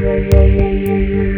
嗯嗯嗯嗯嗯嗯